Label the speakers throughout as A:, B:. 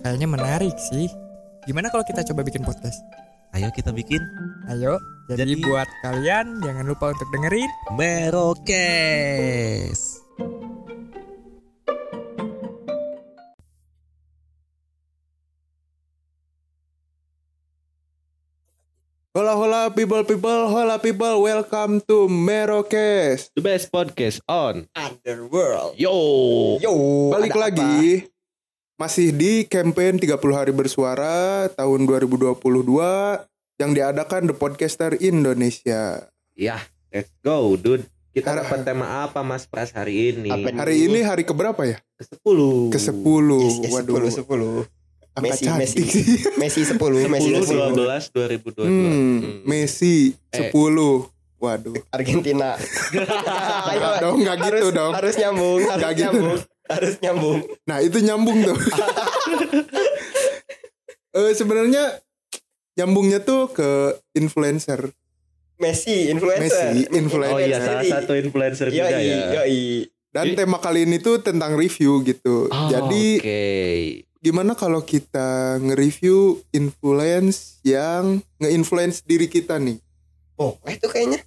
A: Kayaknya menarik sih. Gimana kalau kita coba bikin podcast?
B: Ayo kita bikin.
A: Ayo. Jadi,
B: Jadi-
A: buat kalian jangan lupa untuk dengerin
B: Merokes.
C: Hola hola people people. Hola people. Welcome to Merokes.
D: The best podcast on
E: Underworld.
D: Yo.
E: Yo,
C: Balik
E: ada
C: lagi masih di campaign 30 hari bersuara tahun 2022 yang diadakan The Podcaster Indonesia.
D: Ya let's go dude Kita
C: Hari-
D: dapat tema apa mas Pras hari ini
E: Apa?
C: Hari ini hari keberapa ya?
D: Ke 10
C: Ke 10.
E: apa? Yes, yes,
C: Waduh.
E: 10 10.
C: Angka
E: Messi,
C: cantik
E: Messi.
C: sih.
E: Messi 10, Messi
D: 10
E: 10.
D: 12 2022
C: Hmm,
D: Hmm.
C: Messi
D: Eh.
C: 10. Waduh.
E: Argentina. Ayo,
C: dong, nggak gitu
E: harus,
C: dong.
E: Harus nyambung, harus
C: Nggak gitu
E: nyambung. Harus nyambung.
C: Nah, itu nyambung tuh. Eh sebenarnya nyambungnya tuh ke influencer.
E: Messi, influencer.
C: Messi, influencer.
D: Oh iya salah satu influencer juga
E: Yoi,
D: ya
E: yoi.
C: Dan
D: Jadi-
C: tema kali ini tuh tentang review gitu.
D: Oh,
C: Jadi
D: Oke
C: gimana kalau kita nge-review influence yang nge-influence diri kita nih?
E: Oh, itu kayaknya.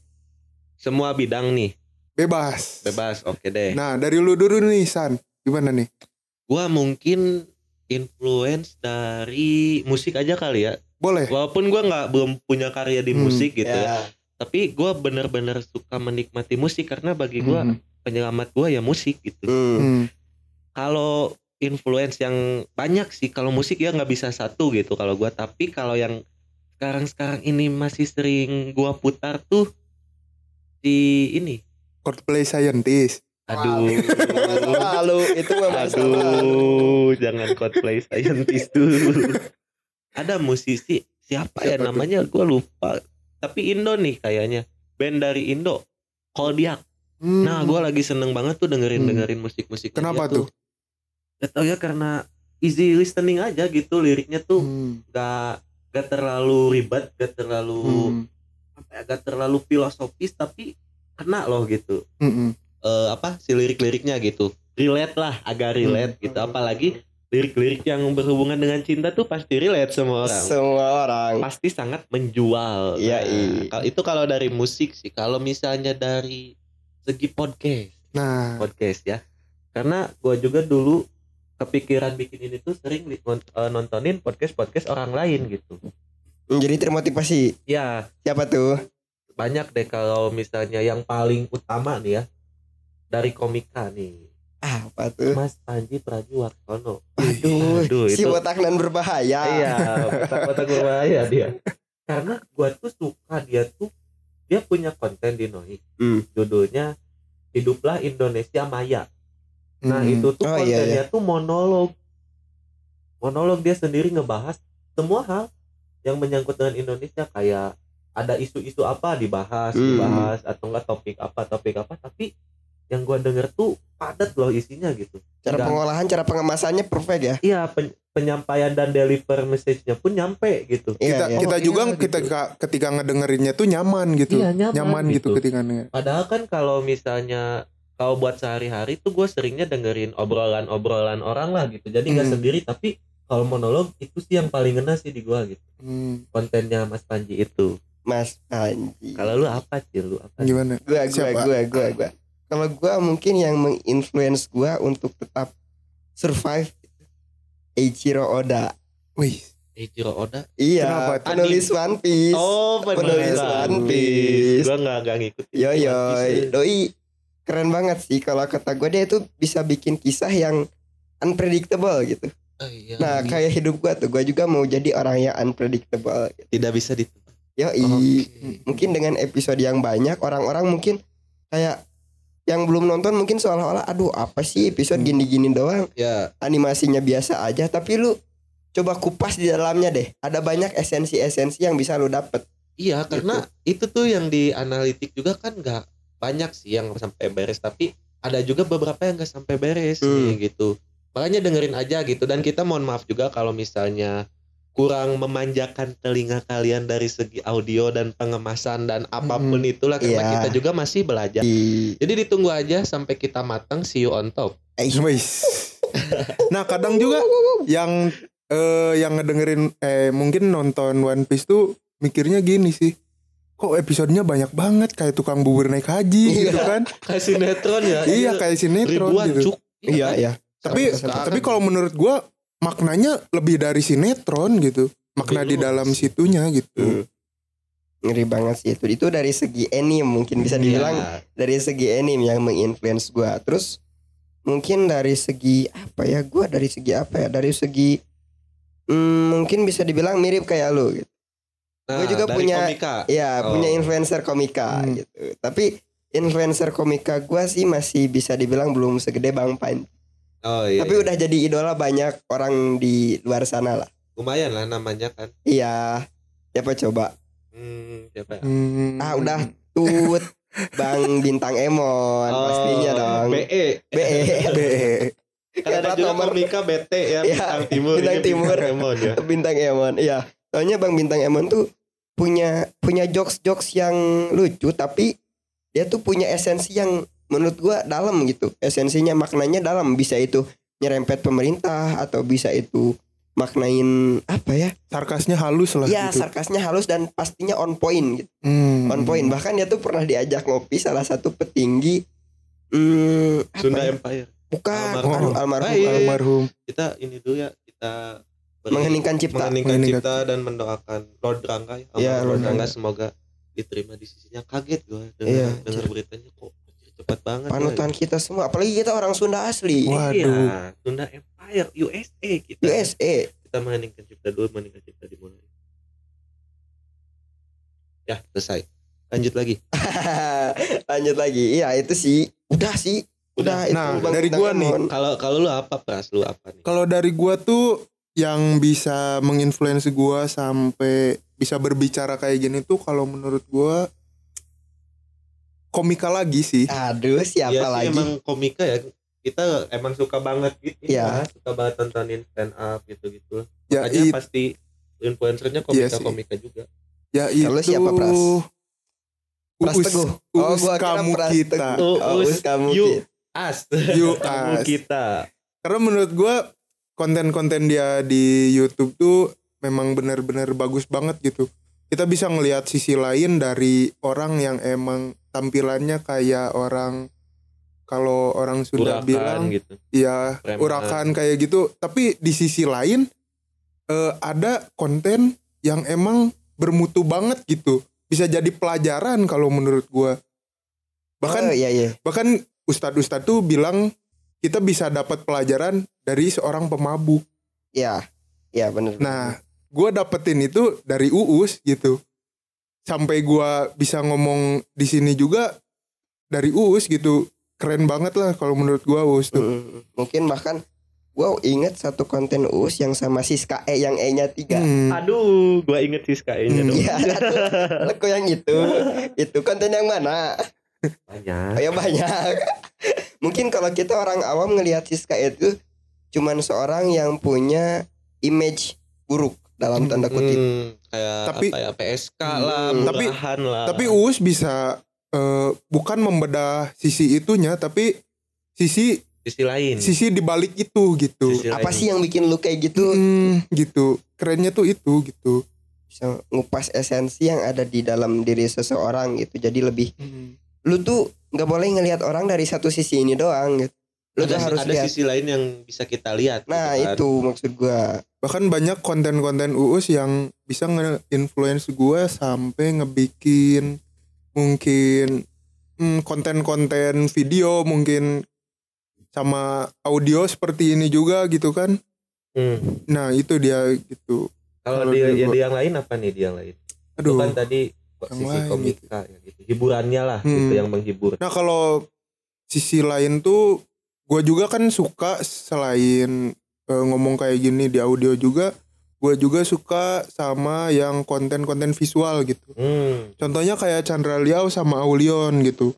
D: Semua bidang nih
C: Bebas.
D: Bebas oke deh
C: Nah, dari lu dulu nih, San. Gimana nih?
D: Gua mungkin influence dari musik aja kali ya
C: Boleh?
D: Walaupun gua nggak belum punya karya di
C: Hmm,
D: musik gitu ya
E: Ya.
D: Tapi gua bener-bener suka menikmati musik Karena bagi gua
C: Hmm.
D: penyelamat gua ya musik gitu
E: Hmm.
C: Hmm.
D: kalau influence yang banyak sih kalau musik ya nggak bisa satu gitu kalau gua tapi kalau yang sekarang sekarang ini masih sering gua putar tuh si ini
C: Coldplay Scientist.
D: Aduh.
E: Lalu itu lalu.
D: aduh jangan Coldplay scientist dulu. Ada musisi siapa, ya? Namanya gua lupa. Tapi Indo nih kayaknya. Band dari Indo. Koldiak
C: Hmm.
D: nah gua lagi seneng banget tuh dengerin
C: Hmm.
D: dengerin musik musik
C: Kenapa tuh?
D: Gak tau ya karena easy listening aja gitu liriknya tuh.
C: Hmm.
D: gak gak terlalu ribet gak terlalu
C: Hmm.
D: apa ya gak terlalu filosofis tapi kena loh gitu.
C: Hmm, hmm.
D: Eh, apa si lirik-liriknya gitu. Relate lah agak relate gitu. Apalagi lirik-lirik yang berhubungan dengan cinta tuh pasti relate semua orang.
E: Semua orang.
D: pasti sangat menjual.
E: Iya,
D: Nah,
E: iya.
D: itu kalau dari musik sih. Kalau misalnya dari segi podcast.
C: Nah,
D: podcast ya. Karena gua juga dulu kepikiran bikin ini tuh sering eh, nontonin podcast podcast orang lain gitu.
E: Jadi termotivasi.
D: ya
E: Siapa tuh?
D: banyak deh kalau misalnya yang paling utama nih ya dari komika nih
E: Ah, apa tuh?
D: Mas Panji Pragiwaksono
E: Aduh,
D: Aduh,
E: si
D: itu-
E: botak nan berbahaya.
D: iya otak-otak berbahaya dia karena gua tuh suka dia tuh dia punya konten di Noi
E: Hmm.
D: judulnya hiduplah Indonesia Maya Nah
C: hmm.
D: itu tuh
E: Oh, iya,
D: kontennya tuh monolog Monolog dia sendiri ngebahas Semua hal yang menyangkut dengan Indonesia Kayak ada isu-isu apa dibahas
E: Hmm.
D: Dibahas atau enggak topik apa Topik apa Tapi yang gua denger tuh padat loh isinya gitu
E: Cara
D: Dan-
E: pengolahan, cara pengemasannya perfect ya.
D: Iya pen- penyampaian dan deliver message-nya pun nyampe gitu
C: kita
E: Iya, iya.
C: kita
D: Oh,
C: juga
D: iya, gitu.
C: ketika ngedengerinnya tuh nyaman gitu.
D: Iya, nyaman
C: gitu.
D: gitu.
C: ketika denger.
D: Padahal kan kalau misalnya kalau buat sehari-hari tuh gue seringnya dengerin obrolan-obrolan orang lah gitu. Jadi nggak
C: Hmm.
D: sendiri tapi kalau monolog itu sih yang paling ngena sih di gua gitu.
C: Hmm.
D: Kontennya Mas Panji itu.
E: Mas Panji.
D: Kalau lu apa sih lu apa?
C: Gimana?
E: gua gua
C: Siapa?
E: gua gua gua kalau gua mungkin yang menginfluence gua untuk tetap survive Eiichiro Oda
C: Wih,
D: Eiichiro Oda.
E: Iya,
C: Kenapa?
E: penulis One Piece.
D: Oh,
E: penulis One Piece.
D: Gua nggak nggak ngikutin.
E: Yo yo, doi keren banget sih kalau kata gue dia itu bisa bikin kisah yang unpredictable gitu.
D: Oh, iya.
E: Nah kayak hidup gue tuh, gue juga mau jadi orang yang unpredictable. Gitu.
D: tidak bisa ditebak.
E: Yo mungkin dengan episode yang banyak orang-orang mungkin kayak yang belum nonton mungkin seolah-olah aduh apa sih episode
C: Hmm.
E: gini-gini doang
D: Ya,
E: animasinya biasa aja tapi lu coba kupas di dalamnya deh ada banyak esensi-esensi yang bisa lu dapet
D: iya karena itu tuh yang di analitik juga kan nggak banyak sih yang sampai beres tapi ada juga beberapa yang nggak sampai beres
E: Hmm.
D: nih gitu. Makanya dengerin aja gitu dan kita mohon maaf juga kalau misalnya kurang memanjakan telinga kalian dari segi audio dan pengemasan dan apa pun itulah karena
E: Iya.
D: kita juga masih belajar.
E: di
D: Jadi ditunggu aja sampai kita matang see you on top.
E: eh.
C: Nah kadang juga yang eh, yang ngedengerin eh mungkin nonton One Piece tuh mikirnya gini sih. Kok episodenya banyak banget kayak tukang bubur naik haji gitu kan?
D: Kayak sinetron ya.
C: iya kayak sinetron
D: ribuan
C: gitu.
D: cuk.
E: iya ya
C: Tapi
D: Sekarang-
C: tapi kalau menurut gua maknanya lebih dari sinetron gitu. Makna di dalam situnya gitu.
E: Hmm. ngeri banget sih itu itu dari segi anime mungkin bisa dibilang
D: Iya.
E: dari segi anime yang menginfluence gua terus mungkin dari segi apa ya gua dari segi apa ya dari segi hmm, mungkin bisa dibilang mirip kayak lu gitu
D: Nah,
E: Gua juga
D: dari
E: punya-
D: komika.
E: ya
D: Oh.
E: punya influencer komika
C: Hmm.
E: gitu tapi influencer komika gua sih masih bisa dibilang belum segede bang Pan
D: Oh iya.
E: tapi
D: iya.
E: udah jadi idola banyak orang di luar sana lah
D: lumayan lah namanya kan.
E: iya siapa coba
D: Hmm, siapa ya?
C: Hmm.
E: ah udah tut bang bintang emon
D: Oh,
E: pastinya dong
D: BE.
E: be
C: Be.
D: Kan ada
E: Plat
D: juga
E: nomor-
D: komika BT ya,
E: Iya,
D: Bintang Timur.
E: Bintang
D: ini
E: Timur.
D: Emon ya.
E: bintang emon iya soalnya bang bintang emon tuh punya punya jokes jokes yang lucu tapi dia tuh punya esensi yang menurut gua dalam gitu esensinya maknanya dalam bisa itu nyerempet pemerintah atau bisa itu maknain apa ya
C: Sarkasnya halus lah
E: ya
C: gitu.
E: sarkasnya halus dan pastinya on point gitu
C: Hmm.
E: on point bahkan dia tuh pernah diajak ngopi salah satu petinggi hmm,
D: Sunda
E: ya?
D: Empire.
E: bukan
D: Almarhum.
E: almarhum
D: iya.
C: Almarhum.
D: Kita ini dulu ya, kita beri-
E: mengheningkan cipta
D: mengeningkan
C: Mengeningkan
D: cipta dan mendoakan Lord Rangga ya.
E: Iya,
D: Almarhum
E: Lord
D: Rangga semoga diterima di sisinya. Kaget gue
E: Iya,
D: dengar dengar beritanya kok cepat banget.
E: panutan kita semua apalagi kita orang Sunda asli
C: Wah.
D: Iya,
C: Waduh.
D: Sunda Empire USA kita.
E: USA
D: Kita mengeningkan cipta dulu, mengeningkan cipta dimulai. Ya, selesai. Lanjut lagi.
E: lanjut lagi iya itu sih udah sih udah, itu
C: Nah,
E: Bang
C: dari gua nih.
D: Kalau kalau lu apa pras? Lu apa nih?
C: Kalau dari gua tuh yang bisa menginfluence gua sampai bisa berbicara kayak gini tuh kalau menurut gua komika lagi sih.
E: aduh siapa
D: Iya sih,
E: lagi
D: emang komika ya kita emang suka banget gitu
E: Iya.
D: ya suka banget tontonin stand up gitu-gitu
C: Ya,
D: makanya
C: it-
D: pasti influencernya
C: Iya sih.
D: komika-komika juga
C: ya itu
E: Kalau siapa, Pras? Pras
C: Uus,
E: Teguh.
C: Uus
E: gua
C: kamu
E: Pras
C: kita.
E: Teguh. Oh,
D: Uus
E: Uus kamu
D: you.
E: kita.
D: as
C: You
D: kamu
C: as.
D: kita
C: Karena menurut gua konten-konten dia di YouTube tuh memang benar-benar bagus banget gitu. Kita bisa ngelihat sisi lain dari orang yang emang tampilannya kayak orang kalau orang Sunda
D: urakan
C: bilang
D: gitu
C: ya
D: Preman.
C: urakan kayak gitu. Tapi di sisi lain eh, ada konten yang emang bermutu banget gitu. Bisa jadi pelajaran kalau menurut gua. Bahkan
E: oh, iya iya
C: bahkan ustadz-ustadz tuh bilang kita bisa dapat pelajaran dari seorang pemabuk.
E: iya iya benar
C: Nah, gua dapetin itu dari Uus gitu. Sampai gua bisa ngomong di sini juga dari Uus gitu. Keren banget lah kalau menurut gua Uus tuh.
E: Mungkin bahkan Wow inget satu konten Uus yang sama Siska E yang E nya tiga
C: Hmm.
D: aduh gua inget sih kayaknya
C: Hmm.
D: dong
E: kok yang itu? Itu konten yang mana?
D: banyak
E: Oh, ya banyak. Mungkin kalau kita orang awam ngelihat Siska itu cuman seorang yang punya image buruk dalam tanda kutip.
D: Hmm, kayak
C: Tapi-
D: apa ya PSK lah
E: Hmm.
C: Tapi-
D: lah
C: Tapi Uus bisa eh, bukan membedah sisi itunya tapi sisi
D: sisi lain
C: sisi dibalik itu gitu.
D: Sisi
E: Apa
D: lain.
E: sih yang bikin lu kayak gitu?
C: Hmm, gitu. Kerennya tuh itu gitu.
E: Bisa ngupas esensi yang ada di dalam diri seseorang gitu. Jadi lebih lu tuh nggak boleh ngelihat orang dari satu sisi ini doang gitu. Lu tuh
D: ada,
E: harus
D: ada
E: lihat.
D: sisi lain yang bisa kita lihat
E: Nah
D: gitu kan.
E: itu maksud gua.
C: bahkan banyak konten-konten uus yang bisa nge-influence gue sampai ngebikin mungkin hmm, konten-konten video mungkin sama audio seperti ini juga gitu kan
D: Hmm.
C: nah itu dia gitu
D: kalau dia
C: di
D: ya,
C: gua-
D: yang lain apa nih dia yang lain itu
C: aduh
D: kan tadi
C: Yang
D: sisi
C: lain
D: komika ya gitu hiburannya lah
C: Hmm.
D: gitu yang menghibur
C: nah kalau sisi lain tuh gue juga kan suka selain eh, ngomong kayak gini di audio juga gue juga suka sama yang konten-konten visual gitu
D: Hmm.
C: Contohnya kayak Chandra Liao sama Aulion gitu.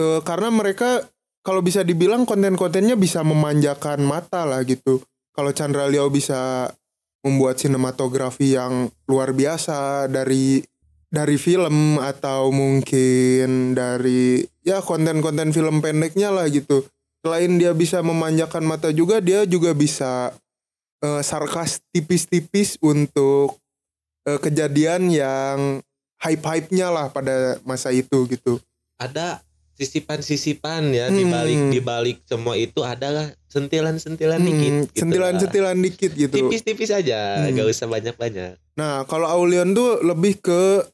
C: Eh, karena mereka kalau bisa dibilang konten-kontennya bisa memanjakan mata lah gitu. Kalau Chandra Liao bisa membuat sinematografi yang luar biasa dari dari film atau mungkin dari ya konten-konten film pendeknya lah gitu. Selain dia bisa memanjakan mata juga dia juga bisa eh, sarkas tipis-tipis untuk eh, kejadian yang hype-hype-nya lah pada masa itu gitu.
D: ada sisipan-sisipan ya di
C: Hmm.
D: balik di balik semua itu adalah sentilan-sentilan
C: Hmm,
D: dikit gitu
C: sentilan-sentilan dikit gitu.
D: tipis-tipis aja
C: Hmm.
D: gak usah banyak-banyak
C: Nah, kalau Aulion tuh lebih ke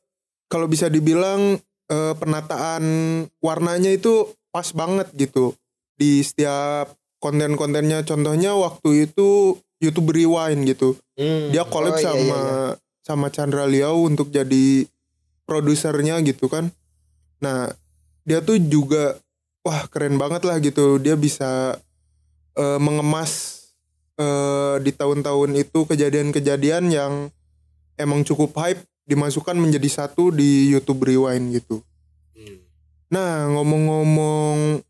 C: kalau bisa dibilang eh, penataan warnanya itu pas banget gitu di setiap konten-kontennya. Contohnya waktu itu YouTube Rewind gitu.
D: Hmm.
C: Dia collab
E: Oh, iya,
C: sama
E: iya,
C: sama Chandra Liao untuk jadi produsernya gitu kan. Nah, dia tuh juga wah keren banget lah gitu. Dia bisa eh, mengemas eh, di tahun-tahun itu kejadian-kejadian yang emang cukup hype dimasukkan menjadi satu di YouTube Rewind gitu.
D: Hmm.
C: Nah, ngomong-ngomong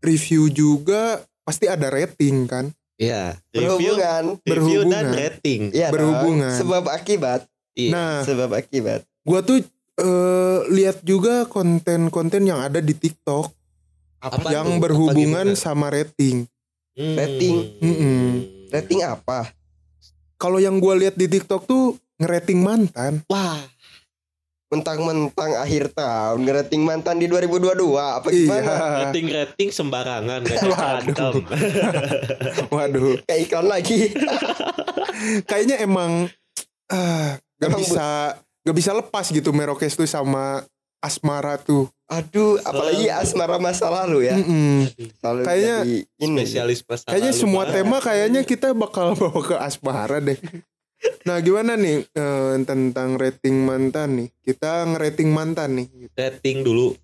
C: review juga pasti ada rating kan?
D: Iya, review,
E: Berhubungan.
D: review dan
C: Berhubungan.
D: rating.
E: Iya dong.
C: Berhubungan.
E: Sebab akibat.
D: Iya.
C: Nah,
E: Sebab akibat.
C: gua tuh eh, lihat juga konten-konten yang ada di TikTok
D: Apa
C: yang
D: tuh?
C: berhubungan
D: Apa
C: sama rating.
D: Hmm.
E: Rating.
C: Mm-mm.
E: Rating apa?
C: Kalau yang gua lihat di TikTok tuh ngerating mantan.
D: Wah,
E: Mentang-mentang akhir tahun ngerating mantan di 2022 apa gimana?
C: Iya.
D: rating-rating sembarangan gak
C: Waduh. Waduh,
E: Kayak iklan lagi.
C: kayaknya emang ah, gak
E: Emang
C: bisa gak bisa lepas gitu Merokes tuh sama Asmara tuh.
E: Aduh, apalagi asmara masa lalu ya.
C: Mm-mm.
E: Selalu
C: Kayaknya
E: ini.
D: Spesialis masa
C: Kayaknya
D: lalu
C: semua tema kayaknya kita bakal bawa ke Asmara deh. Nah gimana nih eh, tentang rating mantan nih? Kita ngerating mantan nih.
D: rating dulu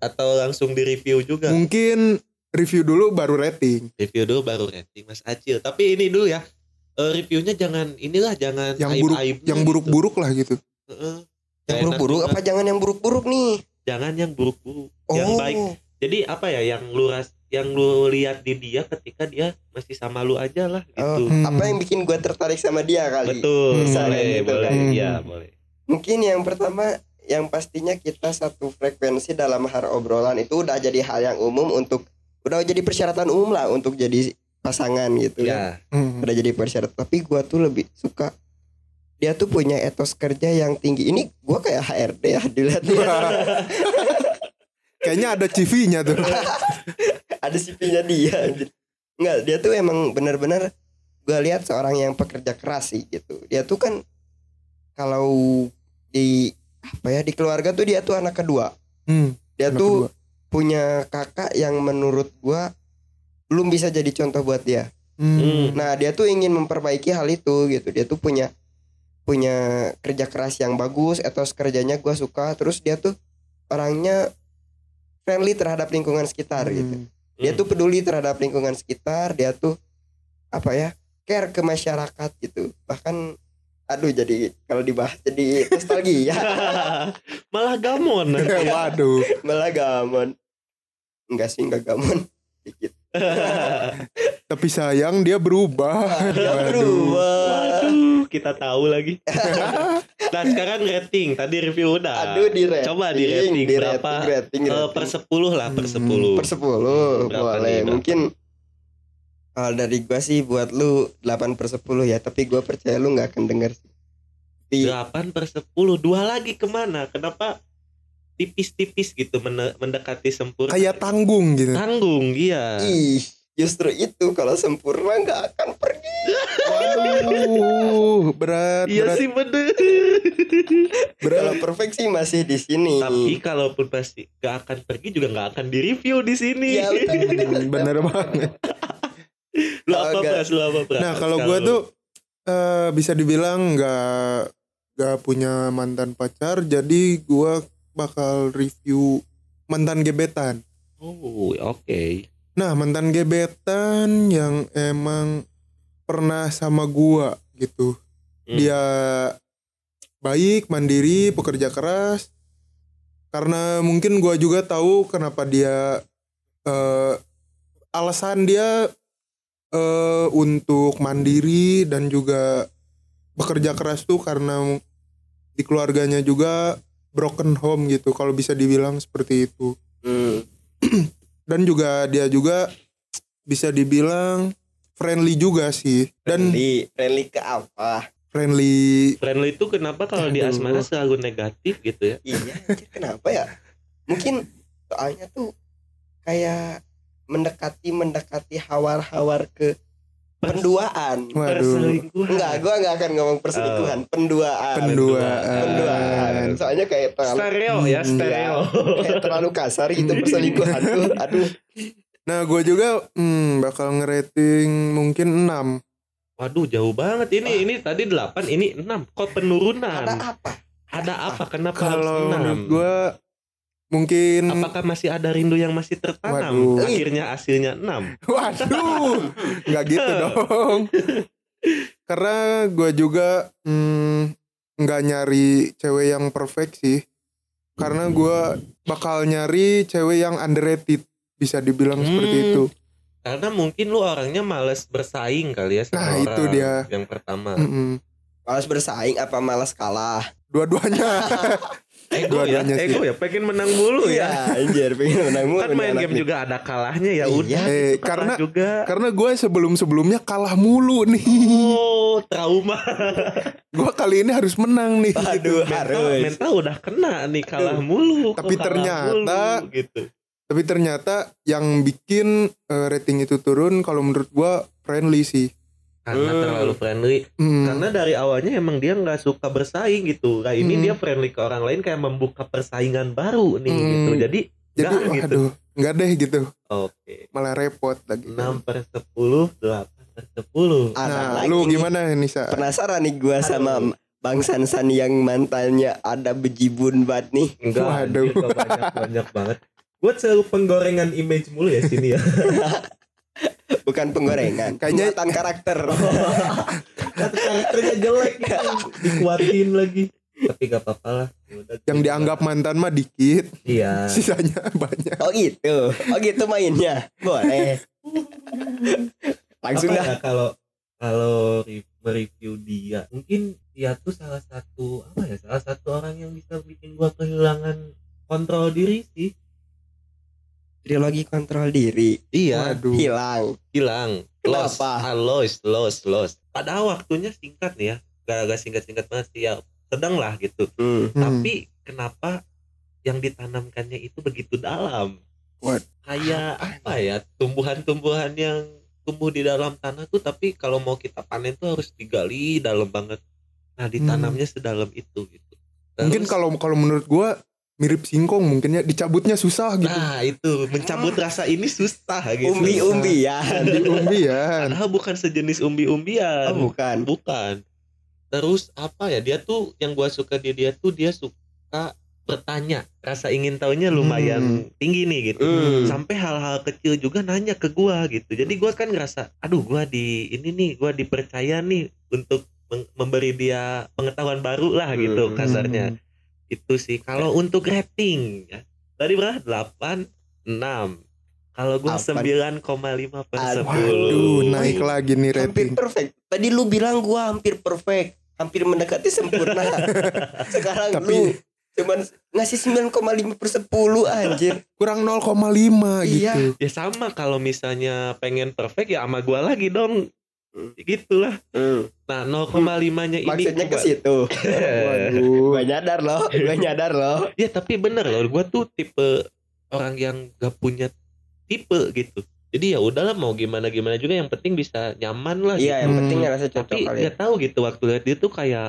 D: atau langsung di review juga.
C: Mungkin review dulu baru rating.
D: Review dulu baru rating Mas Acil. Tapi ini dulu ya. eh, reviewnya jangan inilah jangan
C: Yang buruk,
D: aib-aibnya
C: yang
D: gitu.
C: buruk-buruk lah gitu.
D: Heeh.
E: Yang
D: Nggak enak
E: buruk-buruk apa jangan yang buruk-buruk nih?
D: Jangan yang buruk-buruk.
E: Oh.
D: Yang baik. Jadi apa ya yang lu ras yang lu lihat di dia ketika dia masih sama lu aja lah
E: Oh,
D: gitu.
C: Hmm.
E: apa yang bikin gue tertarik sama dia kali?
D: Betul.
C: Hmm.
D: Boleh,
E: Gitu
D: boleh.
E: kan.
D: Iya,
C: Hmm.
D: boleh.
E: Mungkin yang pertama yang pastinya kita satu frekuensi dalam hal obrolan itu udah jadi hal yang umum untuk udah jadi persyaratan umum lah untuk jadi pasangan gitu ya.
D: Ya.
C: Hmm.
E: Udah jadi persyaratan. Tapi gua tuh lebih suka dia tuh punya etos kerja yang tinggi. Ini gua kayak HRD ya dilihat
C: Kayaknya ada CV-nya tuh.
E: ada CV-nya dia. Enggak, dia tuh emang benar-benar gua lihat seorang yang pekerja keras sih gitu. Dia tuh kan kalau di apa ya di keluarga tuh dia tuh anak kedua.
C: Hmm.
E: Dia
C: anak
E: tuh
C: kedua.
E: punya kakak yang menurut gua belum bisa jadi contoh buat dia.
C: Hmm.
E: Nah, dia tuh ingin memperbaiki hal itu gitu. Dia tuh punya punya kerja keras yang bagus, etos kerjanya gua suka. Terus dia tuh orangnya friendly terhadap lingkungan sekitar gitu.
C: Hmm.
E: Dia
D: Hmm.
E: tuh peduli terhadap lingkungan sekitar, dia tuh apa ya? care ke masyarakat gitu. Bahkan aduh jadi kalau dibahas jadi nostalgia.
D: Malah gamon ya.
C: Waduh.
E: Malah gamon. Enggak sih, enggak gamon. Dikit.
C: Tapi sayang dia berubah.
E: Dia berubah.
D: Waduh, kita tahu lagi. Nah, sekarang rating. Tadi review udah.
E: Aduh di rating.
D: Coba di rating
E: di
D: berapa?
E: rating, rating,
D: Eh,
E: rating.
D: per 10 lah, per
C: Hmm,
D: 10.
E: per 10
D: Berapa
E: boleh
D: nih,
E: mungkin kalau dari gua sih buat lu 8 per 10 ya tapi gua percaya lu nggak akan denger sih Tapi
D: 8 per 10 Dua lagi ke mana? Kenapa tipis-tipis gitu mendekati sempurna.
C: kayak tanggung gitu
D: tanggung, iya.
E: Ih, justru itu kalau sempurna nggak akan pergi.
C: waduh berat
D: Iya
C: berat
D: sih bener.
E: Kalau perfect sih masih di sini.
D: Tapi kalaupun pasti gak akan pergi juga gak akan direview di sini.
E: Iya, betul.
C: Hmm, bener banget
D: lu apa pras? Lu apa pras?
C: nah kalau gue tuh eh, bisa dibilang nggak nggak punya mantan pacar jadi gue bakal review mantan gebetan
D: Oh oke.
C: Nah mantan gebetan yang emang pernah sama gua gitu.
D: Hmm.
C: Dia baik, mandiri, pekerja keras. Karena mungkin gua juga tahu kenapa dia eh, alasan dia eh, untuk mandiri dan juga bekerja keras tuh karena di keluarganya juga broken home gitu. Kalau bisa dibilang seperti itu
E: Hmm.
C: dan juga dia juga bisa dibilang friendly juga sih dan
E: friendly, friendly ke apa?
C: friendly
D: Friendly itu kenapa kalau di asmara selalu negatif gitu ya?
E: Iya, kenapa ya? Mungkin soalnya tuh kayak mendekati mendekati hawar-hawar ke penduaan.
C: waduh
D: Perselingkuhan.
E: Enggak, gua nggak akan ngomong perselingkuhan, penduaan.
C: penduaan
E: Penduaan. Soalnya kayak terlalu
D: Stereo ya,
C: Hmm,
D: stereo.
E: kayak terlalu kasar gitu perselingkuhan tuh. Aduh,
C: nah gue juga hmm, bakal ngerating mungkin 6
D: Waduh jauh banget ini ini tadi 8 ini 6 kok penurunan.
E: ada apa?
D: Ada apa? Kenapa
C: kalau
D: harus
C: menurut
D: 6?
C: gue mungkin
D: Apakah masih ada rindu yang masih tertanam?
C: Waduh.
D: Akhirnya hasilnya 6.
C: waduh nggak gitu dong karena gue juga hmm, nggak nyari cewek yang perfect sih karena gue bakal nyari cewek yang underrated bisa dibilang seperti
D: Hmm.
C: itu
D: Karena mungkin lu orangnya males bersaing kali ya sama
C: Nah, itu dia.
D: yang pertama.
C: Mm-mm.
E: Malas bersaing apa malas kalah?
C: dua-duanya
D: Ego ya, ego ya, pengen menang mulu ya.
E: Iya, anjir pengen menang mulu
D: Kan main game
E: nih.
D: juga ada kalahnya ya
E: Iya.
D: udah.
C: Eh,
D: gitu, kalah
C: karena-
D: juga.
C: karena gue sebelum sebelumnya kalah mulu nih
D: Oh, trauma.
C: gue kali ini harus menang nih
E: Aduh,
D: mental,
E: harus.
D: mental udah kena nih kalah mulu.
C: Tapi
D: kalah
C: ternyata-
D: mulu, gitu.
C: tapi ternyata yang bikin eh, rating itu turun kalau menurut gue friendly sih
D: Karena
E: Hmm.
D: terlalu friendly.
C: Hmm.
D: Karena dari awalnya emang dia nggak suka bersaing gitu. Nah ini
C: Hmm.
D: dia friendly ke orang lain kayak membuka persaingan baru nih
C: Hmm.
D: gitu. Jadi
C: jadi
D: nggak gitu.
C: nggak deh gitu
D: oke.
C: malah repot lagi
D: 6 per 10, 8 per 10.
E: Ada
C: nah
E: lagi
C: lu gimana Nisa
E: Penasaran nih gua sama Bang Sansan yang mantannya ada bejibun banget nih.
D: Enggak,
C: Waduh.
D: banyak banyak banget. Gue selalu penggorengan image mulu ya sini ya.
E: Bukan penggorengan,
C: Kayaknya-
E: penguatan karakter.
D: Karakternya jelek gitu. Dikuatin lagi. Tapi gak apa-apa lah.
C: Yang
D: gua-
C: dianggap mantan mah dikit
D: Iya.
C: sisanya banyak
E: Oh gitu, oh gitu mainnya, boleh. Langsung dah.
D: ya kalau kalau re- mereview dia mungkin dia tuh salah satu apa ya salah satu orang yang bisa bikin gua kehilangan kontrol diri sih
E: Trilogi kontrol diri.
D: Iya.
C: Waduh.
E: Hilang.
D: hilang. Lost.
E: Kenapa?
D: ah, lost lost lost. Padahal waktunya singkat nih ya. Gak, gak singkat singkat banget sih ya. Sedang lah gitu.
E: Hmm.
C: Hmm.
D: tapi kenapa yang ditanamkannya itu begitu dalam?
C: What?
D: kayak apa ya? Tumbuhan-tumbuhan yang tumbuh di dalam tanah tuh tapi kalau mau kita panen tuh harus digali dalam banget. Nah ditanamnya sedalam itu gitu.
C: Mungkin
D: Terus-
C: kalau kalau menurut gua mirip singkong mungkin ya dicabutnya susah gitu.
D: Nah itu. Mencabut rasa ini susah gitu.
E: Umbi-umbian.
C: di umbian.
D: Padahal bukan sejenis umbi-umbian
E: Oh, bukan.
D: bukan. Terus apa ya dia tuh yang gua suka dia dia tuh dia suka bertanya. Rasa ingin tahunya lumayan tinggi nih gitu.
E: Hmm.
D: sampai hal-hal kecil juga nanya ke gua gitu. Jadi gua kan ngerasa aduh gua di ini nih gua dipercaya nih untuk memberi dia pengetahuan baru lah gitu
E: Hmm.
D: kasarnya itu sih kalau untuk rating ya tadi berapa delapan enam kalau gua
E: Delapan.
D: 9,5 per
E: Aduh.
D: 10
C: waduh naik lagi nih
E: Hampir
C: rating
E: perfect. Tadi lu bilang gua hampir perfect, hampir mendekati sempurna. Sekarang
C: Tapi-
E: lu cuman ngasih 9,5 per 10 anjir.
C: kurang 0,5
E: Iya.
C: gitu
D: ya sama kalau misalnya pengen perfect ya sama gua lagi dong gitulah
E: Hmm.
D: nah 0,5 nya ini
E: Maksudnya ke situ.
C: Waduh.
E: Gue nyadar loh, gue nyadar loh.
D: ya tapi bener loh gue tuh tipe orang yang gak punya tipe gitu jadi ya udahlah mau gimana gimana juga yang penting bisa nyaman lah
E: Iya, yang
C: Hmm.
E: penting rasa cocok
D: tapi
E: kali. ya.
D: nggak tahu gitu waktu lihat dia tuh kayak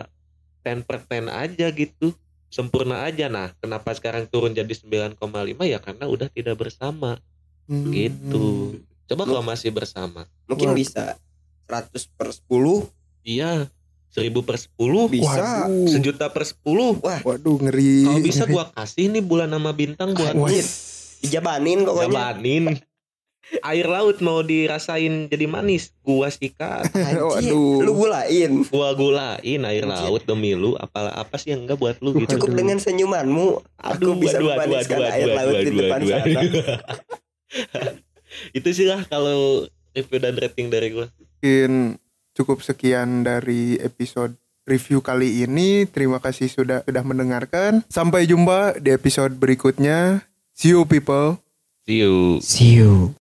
D: 10 per 10 aja gitu sempurna aja nah kenapa sekarang turun jadi 9,5 ya karena udah tidak bersama
C: Hmm.
D: gitu coba kalau masih bersama
E: Mungkin
C: Waduh.
E: bisa 100 per 10
D: iya 1000 per 10
E: bisa.
C: Waduh.
D: sejuta per 10
C: Waduh ngeri.
D: kalau bisa
C: ngeri.
D: gua kasih nih bulan nama bintang buat
C: Wah.
E: Anjir. Dijabanin pokoknya.
D: jabanin air laut mau dirasain jadi manis gua sikat
C: Waduh.
E: lu gulain.
D: gua gulain air
E: Anjir.
D: laut demi lu apa apa sih yang enggak buat lu gitu
E: Cukup
C: Aduh.
E: dengan senyumanmu, aku bisa memaniskan air laut di depan sana.
D: itu sih lah kalau review dan rating dari gua
C: mungkin cukup sekian dari episode review kali ini. Terima kasih sudah sudah mendengarkan. Sampai jumpa di episode berikutnya. See you people.
D: see you
A: See you.